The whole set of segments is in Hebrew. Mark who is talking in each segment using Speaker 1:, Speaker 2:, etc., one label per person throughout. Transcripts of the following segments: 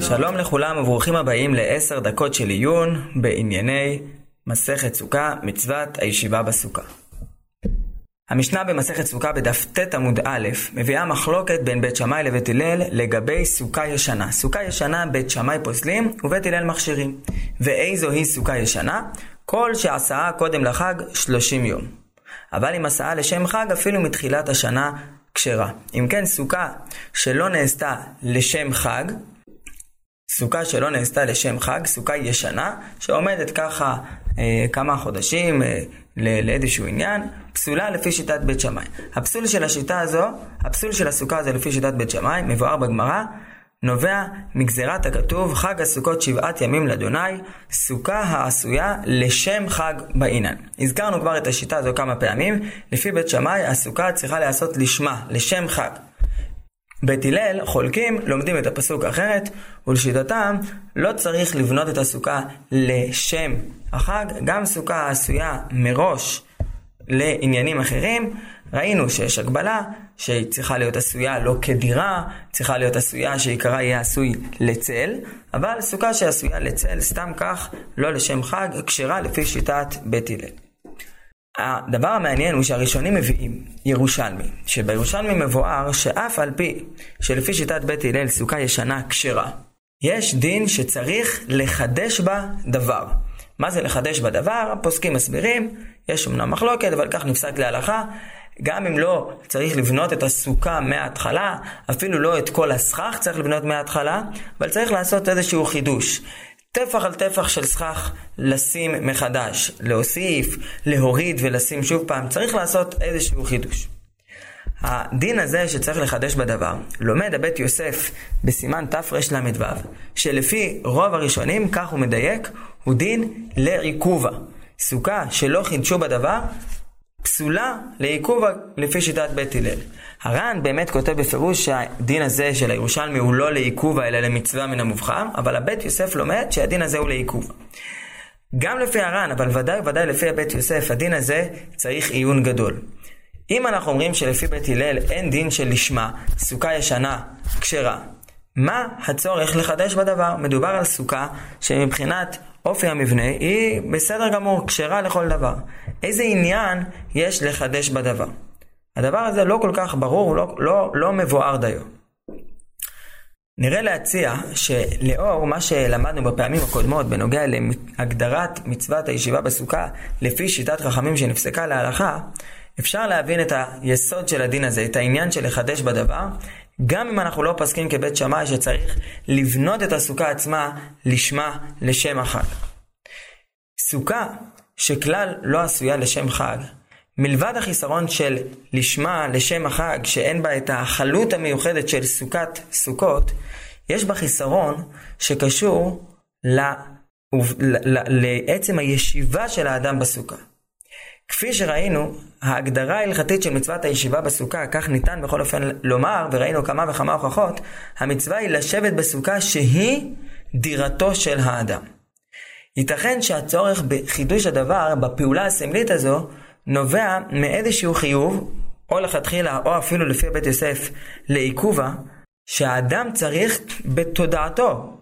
Speaker 1: שלום לכולם וברוכים הבאים לעשר דקות של עיון בענייני מסכת סוכה, מצוות הישיבה בסוכה. המשנה במסכת סוכה בדף ט עמוד א' מביאה מחלוקת בין בית שמאי לבית הלל לגבי סוכה ישנה. סוכה ישנה בית שמאי פוסלים ובית הלל מכשירים. ואיזו היא סוכה ישנה? כל שעשאה קודם לחג 30 יום. אבל אם עשאה לשם חג אפילו מתחילת השנה כשרה. אם כן, סוכה שלא נעשתה לשם חג, סוכה שלא נעשתה לשם חג, סוכה ישנה, שעומדת ככה אה, כמה חודשים אה, לאיזשהו עניין, פסולה לפי שיטת בית שמאי. הפסול של השיטה הזו, הפסול של הסוכה הזו לפי שיטת בית שמאי, מבואר בגמרא, נובע מגזירת הכתוב חג הסוכות שבעת ימים לאדוני, סוכה העשויה לשם חג בעינן. הזכרנו כבר את השיטה הזו כמה פעמים, לפי בית שמאי הסוכה צריכה להיעשות לשמה, לשם חג. בית הלל חולקים, לומדים את הפסוק אחרת, ולשיטתם לא צריך לבנות את הסוכה לשם החג, גם סוכה עשויה מראש לעניינים אחרים, ראינו שיש הגבלה שהיא צריכה להיות עשויה לא כדירה, צריכה להיות עשויה שעיקרה יהיה עשוי לצל, אבל סוכה שעשויה לצל סתם כך, לא לשם חג, כשרה לפי שיטת בית הלל. הדבר המעניין הוא שהראשונים מביאים ירושלמי, שבירושלמי מבואר שאף על פי שלפי שיטת בית הלל סוכה ישנה כשרה, יש דין שצריך לחדש בה דבר. מה זה לחדש בדבר? הפוסקים מסבירים, יש אמנם מחלוקת, אבל כך נפסק להלכה. גם אם לא צריך לבנות את הסוכה מההתחלה, אפילו לא את כל הסכך צריך לבנות מההתחלה, אבל צריך לעשות איזשהו חידוש. טפח על טפח של סכך לשים מחדש, להוסיף, להוריד ולשים שוב פעם, צריך לעשות איזשהו חידוש. הדין הזה שצריך לחדש בדבר, לומד הבית יוסף בסימן תרל"ו, שלפי רוב הראשונים, כך הוא מדייק, הוא דין לעיכובה. סוכה שלא חידשו בדבר, פסולה לעיכובה לפי שיטת בית הלל. הר"ן באמת כותב בפירוש שהדין הזה של הירושלמי הוא לא לעיכובה אלא למצווה מן המובחר, אבל הבית יוסף לומד שהדין הזה הוא לעיכובה. גם לפי הר"ן, אבל ודאי וודאי לפי הבית יוסף, הדין הזה צריך עיון גדול. אם אנחנו אומרים שלפי בית הלל אין דין של לשמה, סוכה ישנה, כשרה, מה הצורך לחדש בדבר? מדובר על סוכה שמבחינת אופי המבנה היא בסדר גמור, כשרה לכל דבר. איזה עניין יש לחדש בדבר? הדבר הזה לא כל כך ברור, לא, לא, לא מבואר דיו. נראה להציע שלאור מה שלמדנו בפעמים הקודמות בנוגע להגדרת מצוות הישיבה בסוכה לפי שיטת חכמים שנפסקה להלכה, אפשר להבין את היסוד של הדין הזה, את העניין של לחדש בדבר, גם אם אנחנו לא פסקים כבית שמאי שצריך לבנות את הסוכה עצמה לשמה, לשם החג. סוכה שכלל לא עשויה לשם חג, מלבד החיסרון של לשמה, לשם החג, שאין בה את החלות המיוחדת של סוכת סוכות, יש בה חיסרון שקשור ל... לעצם הישיבה של האדם בסוכה. כפי שראינו, ההגדרה ההלכתית של מצוות הישיבה בסוכה, כך ניתן בכל אופן לומר, וראינו כמה וכמה הוכחות, המצווה היא לשבת בסוכה שהיא דירתו של האדם. ייתכן שהצורך בחידוש הדבר, בפעולה הסמלית הזו, נובע מאיזשהו חיוב, או לכתחילה, או אפילו לפי בית יוסף, לעיכובה, שהאדם צריך בתודעתו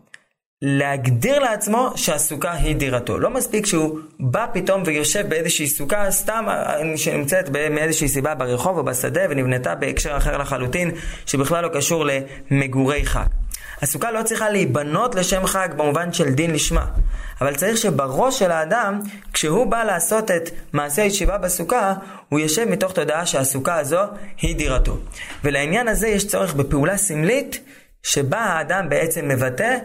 Speaker 1: להגדיר לעצמו שהסוכה היא דירתו. לא מספיק שהוא בא פתאום ויושב באיזושהי סוכה סתם שנמצאת מאיזושהי סיבה ברחוב או בשדה ונבנתה בהקשר אחר לחלוטין שבכלל לא קשור למגורי חג. הסוכה לא צריכה להיבנות לשם חג במובן של דין לשמה, אבל צריך שבראש של האדם, כשהוא בא לעשות את מעשה הישיבה בסוכה, הוא יושב מתוך תודעה שהסוכה הזו היא דירתו. ולעניין הזה יש צורך בפעולה סמלית שבה האדם בעצם מבטא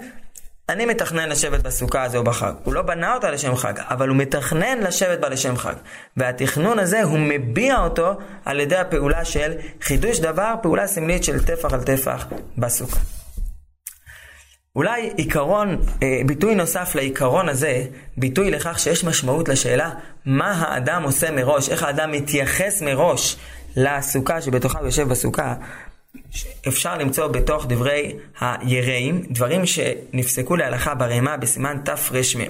Speaker 1: אני מתכנן לשבת בסוכה הזו בחג. הוא לא בנה אותה לשם חג, אבל הוא מתכנן לשבת בה לשם חג. והתכנון הזה, הוא מביע אותו על ידי הפעולה של חידוש דבר, פעולה סמלית של טפח על טפח בסוכה. אולי עיקרון, אה, ביטוי נוסף לעיקרון הזה, ביטוי לכך שיש משמעות לשאלה מה האדם עושה מראש, איך האדם מתייחס מראש לסוכה שבתוכה הוא יושב בסוכה, אפשר למצוא בתוך דברי היראים, דברים שנפסקו להלכה ברמה בסימן תר"מ.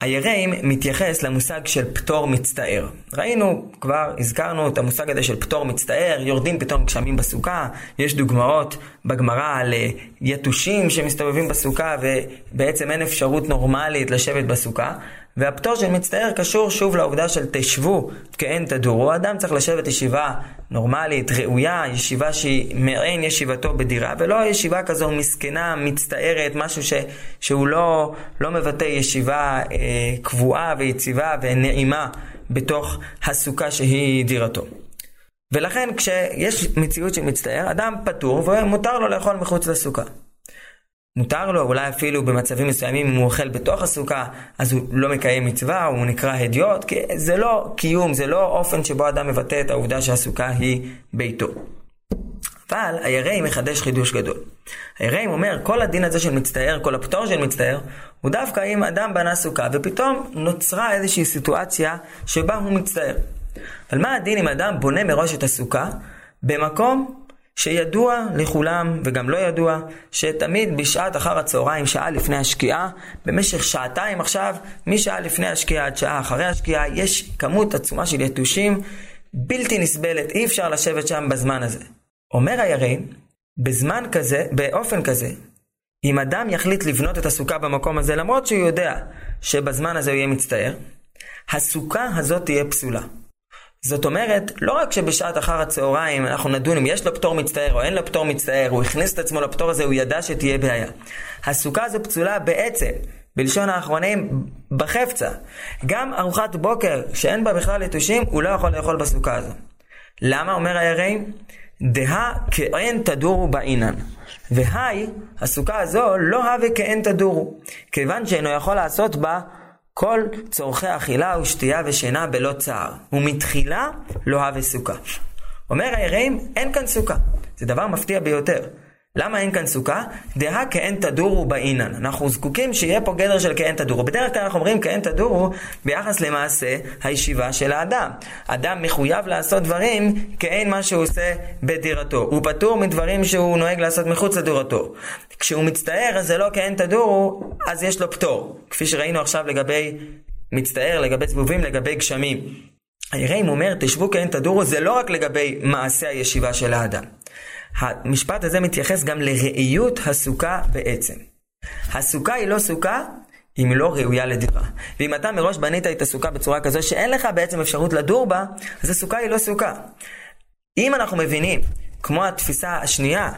Speaker 1: היראים מתייחס למושג של פטור מצטער. ראינו, כבר הזכרנו את המושג הזה של פטור מצטער, יורדים פתאום גשמים בסוכה, יש דוגמאות בגמרא על אה, יתושים שמסתובבים בסוכה ובעצם אין אפשרות נורמלית לשבת בסוכה, והפטור של מצטער קשור שוב לעובדה של תשבו כעין תדורו. אדם צריך לשבת ישיבה נורמלית, ראויה, ישיבה שהיא מעין ישיבתו בדירה, ולא ישיבה כזו מסכנה, מצטערת, משהו ש, שהוא לא, לא מבטא ישיבה אה, קבועה ויציבה ונעימה בתוך הסוכה שהיא דירתו. ולכן כשיש מציאות של מצטער, אדם פטור ומותר לו לאכול מחוץ לסוכה. מותר לו, אולי אפילו במצבים מסוימים אם הוא אוכל בתוך הסוכה, אז הוא לא מקיים מצווה, הוא נקרא הדיוט, כי זה לא קיום, זה לא אופן שבו אדם מבטא את העובדה שהסוכה היא ביתו. אבל היראים מחדש חידוש גדול. היראים אומר, כל הדין הזה של מצטער, כל הפטור של מצטער, הוא דווקא אם אדם בנה סוכה ופתאום נוצרה איזושהי סיטואציה שבה הוא מצטער. אבל מה הדין אם אדם בונה מראש את הסוכה במקום שידוע לכולם, וגם לא ידוע, שתמיד בשעת אחר הצהריים, שעה לפני השקיעה, במשך שעתיים עכשיו, משעה לפני השקיעה עד שעה אחרי השקיעה, יש כמות עצומה של יתושים בלתי נסבלת, אי אפשר לשבת שם בזמן הזה. אומר הירי, בזמן כזה, באופן כזה, אם אדם יחליט לבנות את הסוכה במקום הזה, למרות שהוא יודע שבזמן הזה הוא יהיה מצטער, הסוכה הזאת תהיה פסולה. זאת אומרת, לא רק שבשעת אחר הצהריים אנחנו נדון אם יש לו פטור מצטער או אין לו פטור מצטער, הוא הכניס את עצמו לפטור הזה, הוא ידע שתהיה בעיה. הסוכה הזו פסולה בעצם, בלשון האחרונים, בחפצה. גם ארוחת בוקר שאין בה בכלל יתושים, הוא לא יכול לאכול בסוכה הזו. למה, אומר היראים? דהה כאין תדורו בעינן. והי, הסוכה הזו לא הווה כאין תדורו, כיוון שאינו יכול לעשות בה כל צורכי אכילה ושתייה ושינה בלא צער, ומתחילה לא הווה סוכה. אומר היראים, אין כאן סוכה. זה דבר מפתיע ביותר. למה אין כאן סוכה? דהה כאין תדורו באינן. אנחנו זקוקים שיהיה פה גדר של כאין תדורו. בדרך כלל אנחנו אומרים כאין תדורו ביחס למעשה הישיבה של האדם. אדם מחויב לעשות דברים כאין מה שהוא עושה בדירתו. הוא פטור מדברים שהוא נוהג לעשות מחוץ לדירתו. כשהוא מצטער אז זה לא כאין תדורו, אז יש לו פטור. כפי שראינו עכשיו לגבי מצטער, לגבי זבובים, לגבי גשמים. היראים אומר, תשבו כאין תדורו, זה לא רק לגבי מעשה הישיבה של האדם. המשפט הזה מתייחס גם לראיות הסוכה בעצם. הסוכה היא לא סוכה אם היא לא ראויה לדירה. ואם אתה מראש בנית את הסוכה בצורה כזו שאין לך בעצם אפשרות לדור בה, אז הסוכה היא לא סוכה. אם אנחנו מבינים, כמו התפיסה השנייה,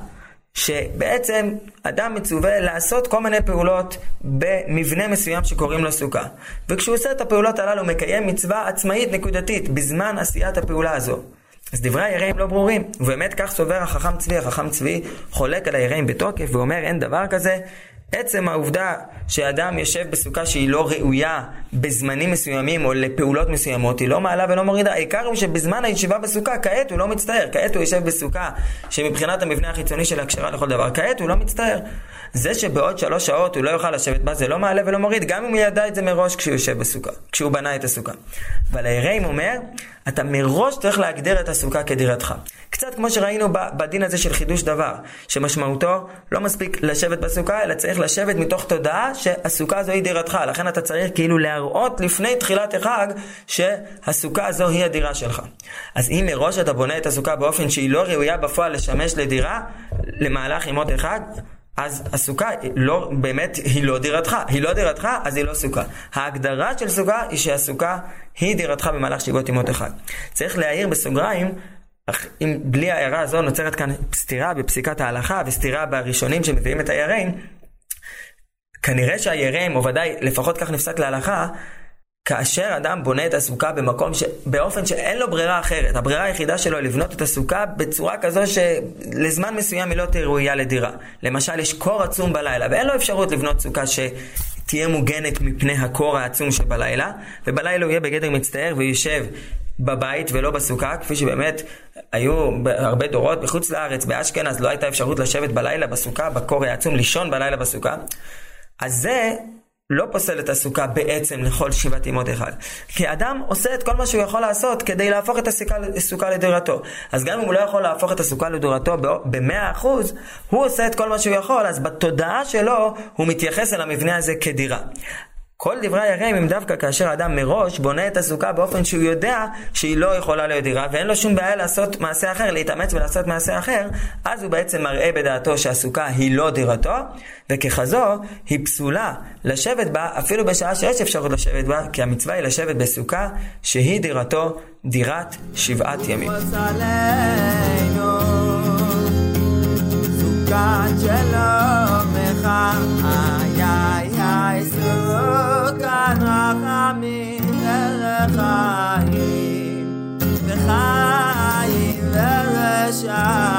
Speaker 1: שבעצם אדם מצווה לעשות כל מיני פעולות במבנה מסוים שקוראים לו סוכה. וכשהוא עושה את הפעולות הללו הוא מקיים מצווה עצמאית נקודתית בזמן עשיית הפעולה הזו. אז דברי היראים לא ברורים, ובאמת כך סובר החכם צבי, החכם צבי חולק על היראים בתוקף ואומר אין דבר כזה. עצם העובדה שאדם יושב בסוכה שהיא לא ראויה בזמנים מסוימים או לפעולות מסוימות, היא לא מעלה ולא מורידה. העיקר הוא שבזמן הישיבה בסוכה, כעת הוא לא מצטער. כעת הוא יושב בסוכה שמבחינת המבנה החיצוני שלה כשרה לכל דבר. כעת הוא לא מצטער. זה שבעוד שלוש שעות הוא לא יוכל לשבת בה, זה לא מעלה ולא מוריד, גם אם הוא ידע את זה מראש כשהוא יושב בסוכה, כשהוא בנה את הסוכה. אבל היראים אומר, אתה מראש צריך להגדיר את הסוכה כדירתך. קצת כמו שראינו בדין הזה של חידוש דבר, שמשמעותו לא מספיק לשבת בסוכה, אלא צריך לשבת מתוך תודעה שהסוכה הזו היא דירתך. לכן אתה צריך כאילו להראות לפני תחילת החג שהסוכה הזו היא הדירה שלך. אז אם מראש אתה בונה את הסוכה באופן שהיא לא ראויה בפועל לשמש לדירה, למהלך ימות החג, אז הסוכה לא, באמת היא לא דירתך, היא לא דירתך אז היא לא סוכה. ההגדרה של סוכה היא שהסוכה היא דירתך במהלך שבעות ימות אחד. צריך להעיר בסוגריים, אך אם בלי ההערה הזו נוצרת כאן סתירה בפסיקת ההלכה וסתירה בראשונים שמביאים את היראים, כנראה שהיראים, או ודאי לפחות כך נפסק להלכה, כאשר אדם בונה את הסוכה במקום ש... באופן שאין לו ברירה אחרת, הברירה היחידה שלו היא לבנות את הסוכה בצורה כזו שלזמן מסוים היא לא תהיה ראויה לדירה. למשל, יש קור עצום בלילה, ואין לו אפשרות לבנות סוכה שתהיה מוגנת מפני הקור העצום שבלילה, ובלילה הוא יהיה בגדר מצטער וישב בבית ולא בסוכה, כפי שבאמת היו הרבה דורות בחוץ לארץ, באשכנז לא הייתה אפשרות לשבת בלילה בסוכה, בקור העצום, לישון בלילה בסוכה. אז זה לא פוסל את הסוכה בעצם לכל שבעת ימות אחד. כי אדם עושה את כל מה שהוא יכול לעשות כדי להפוך את הסוכה לדירתו. אז גם אם הוא לא יכול להפוך את הסוכה לדירתו במאה אחוז, הוא עושה את כל מה שהוא יכול, אז בתודעה שלו הוא מתייחס אל המבנה הזה כדירה. כל דברי היראים הם דווקא כאשר אדם מראש בונה את הסוכה באופן שהוא יודע שהיא לא יכולה להיות דירה ואין לו שום בעיה לעשות מעשה אחר, להתאמץ ולעשות מעשה אחר, אז הוא בעצם מראה בדעתו שהסוכה היא לא דירתו, וככזו היא פסולה לשבת בה אפילו בשעה שיש אפשרות לשבת בה, כי המצווה היא לשבת בסוכה שהיא דירתו דירת שבעת ימים.
Speaker 2: shine.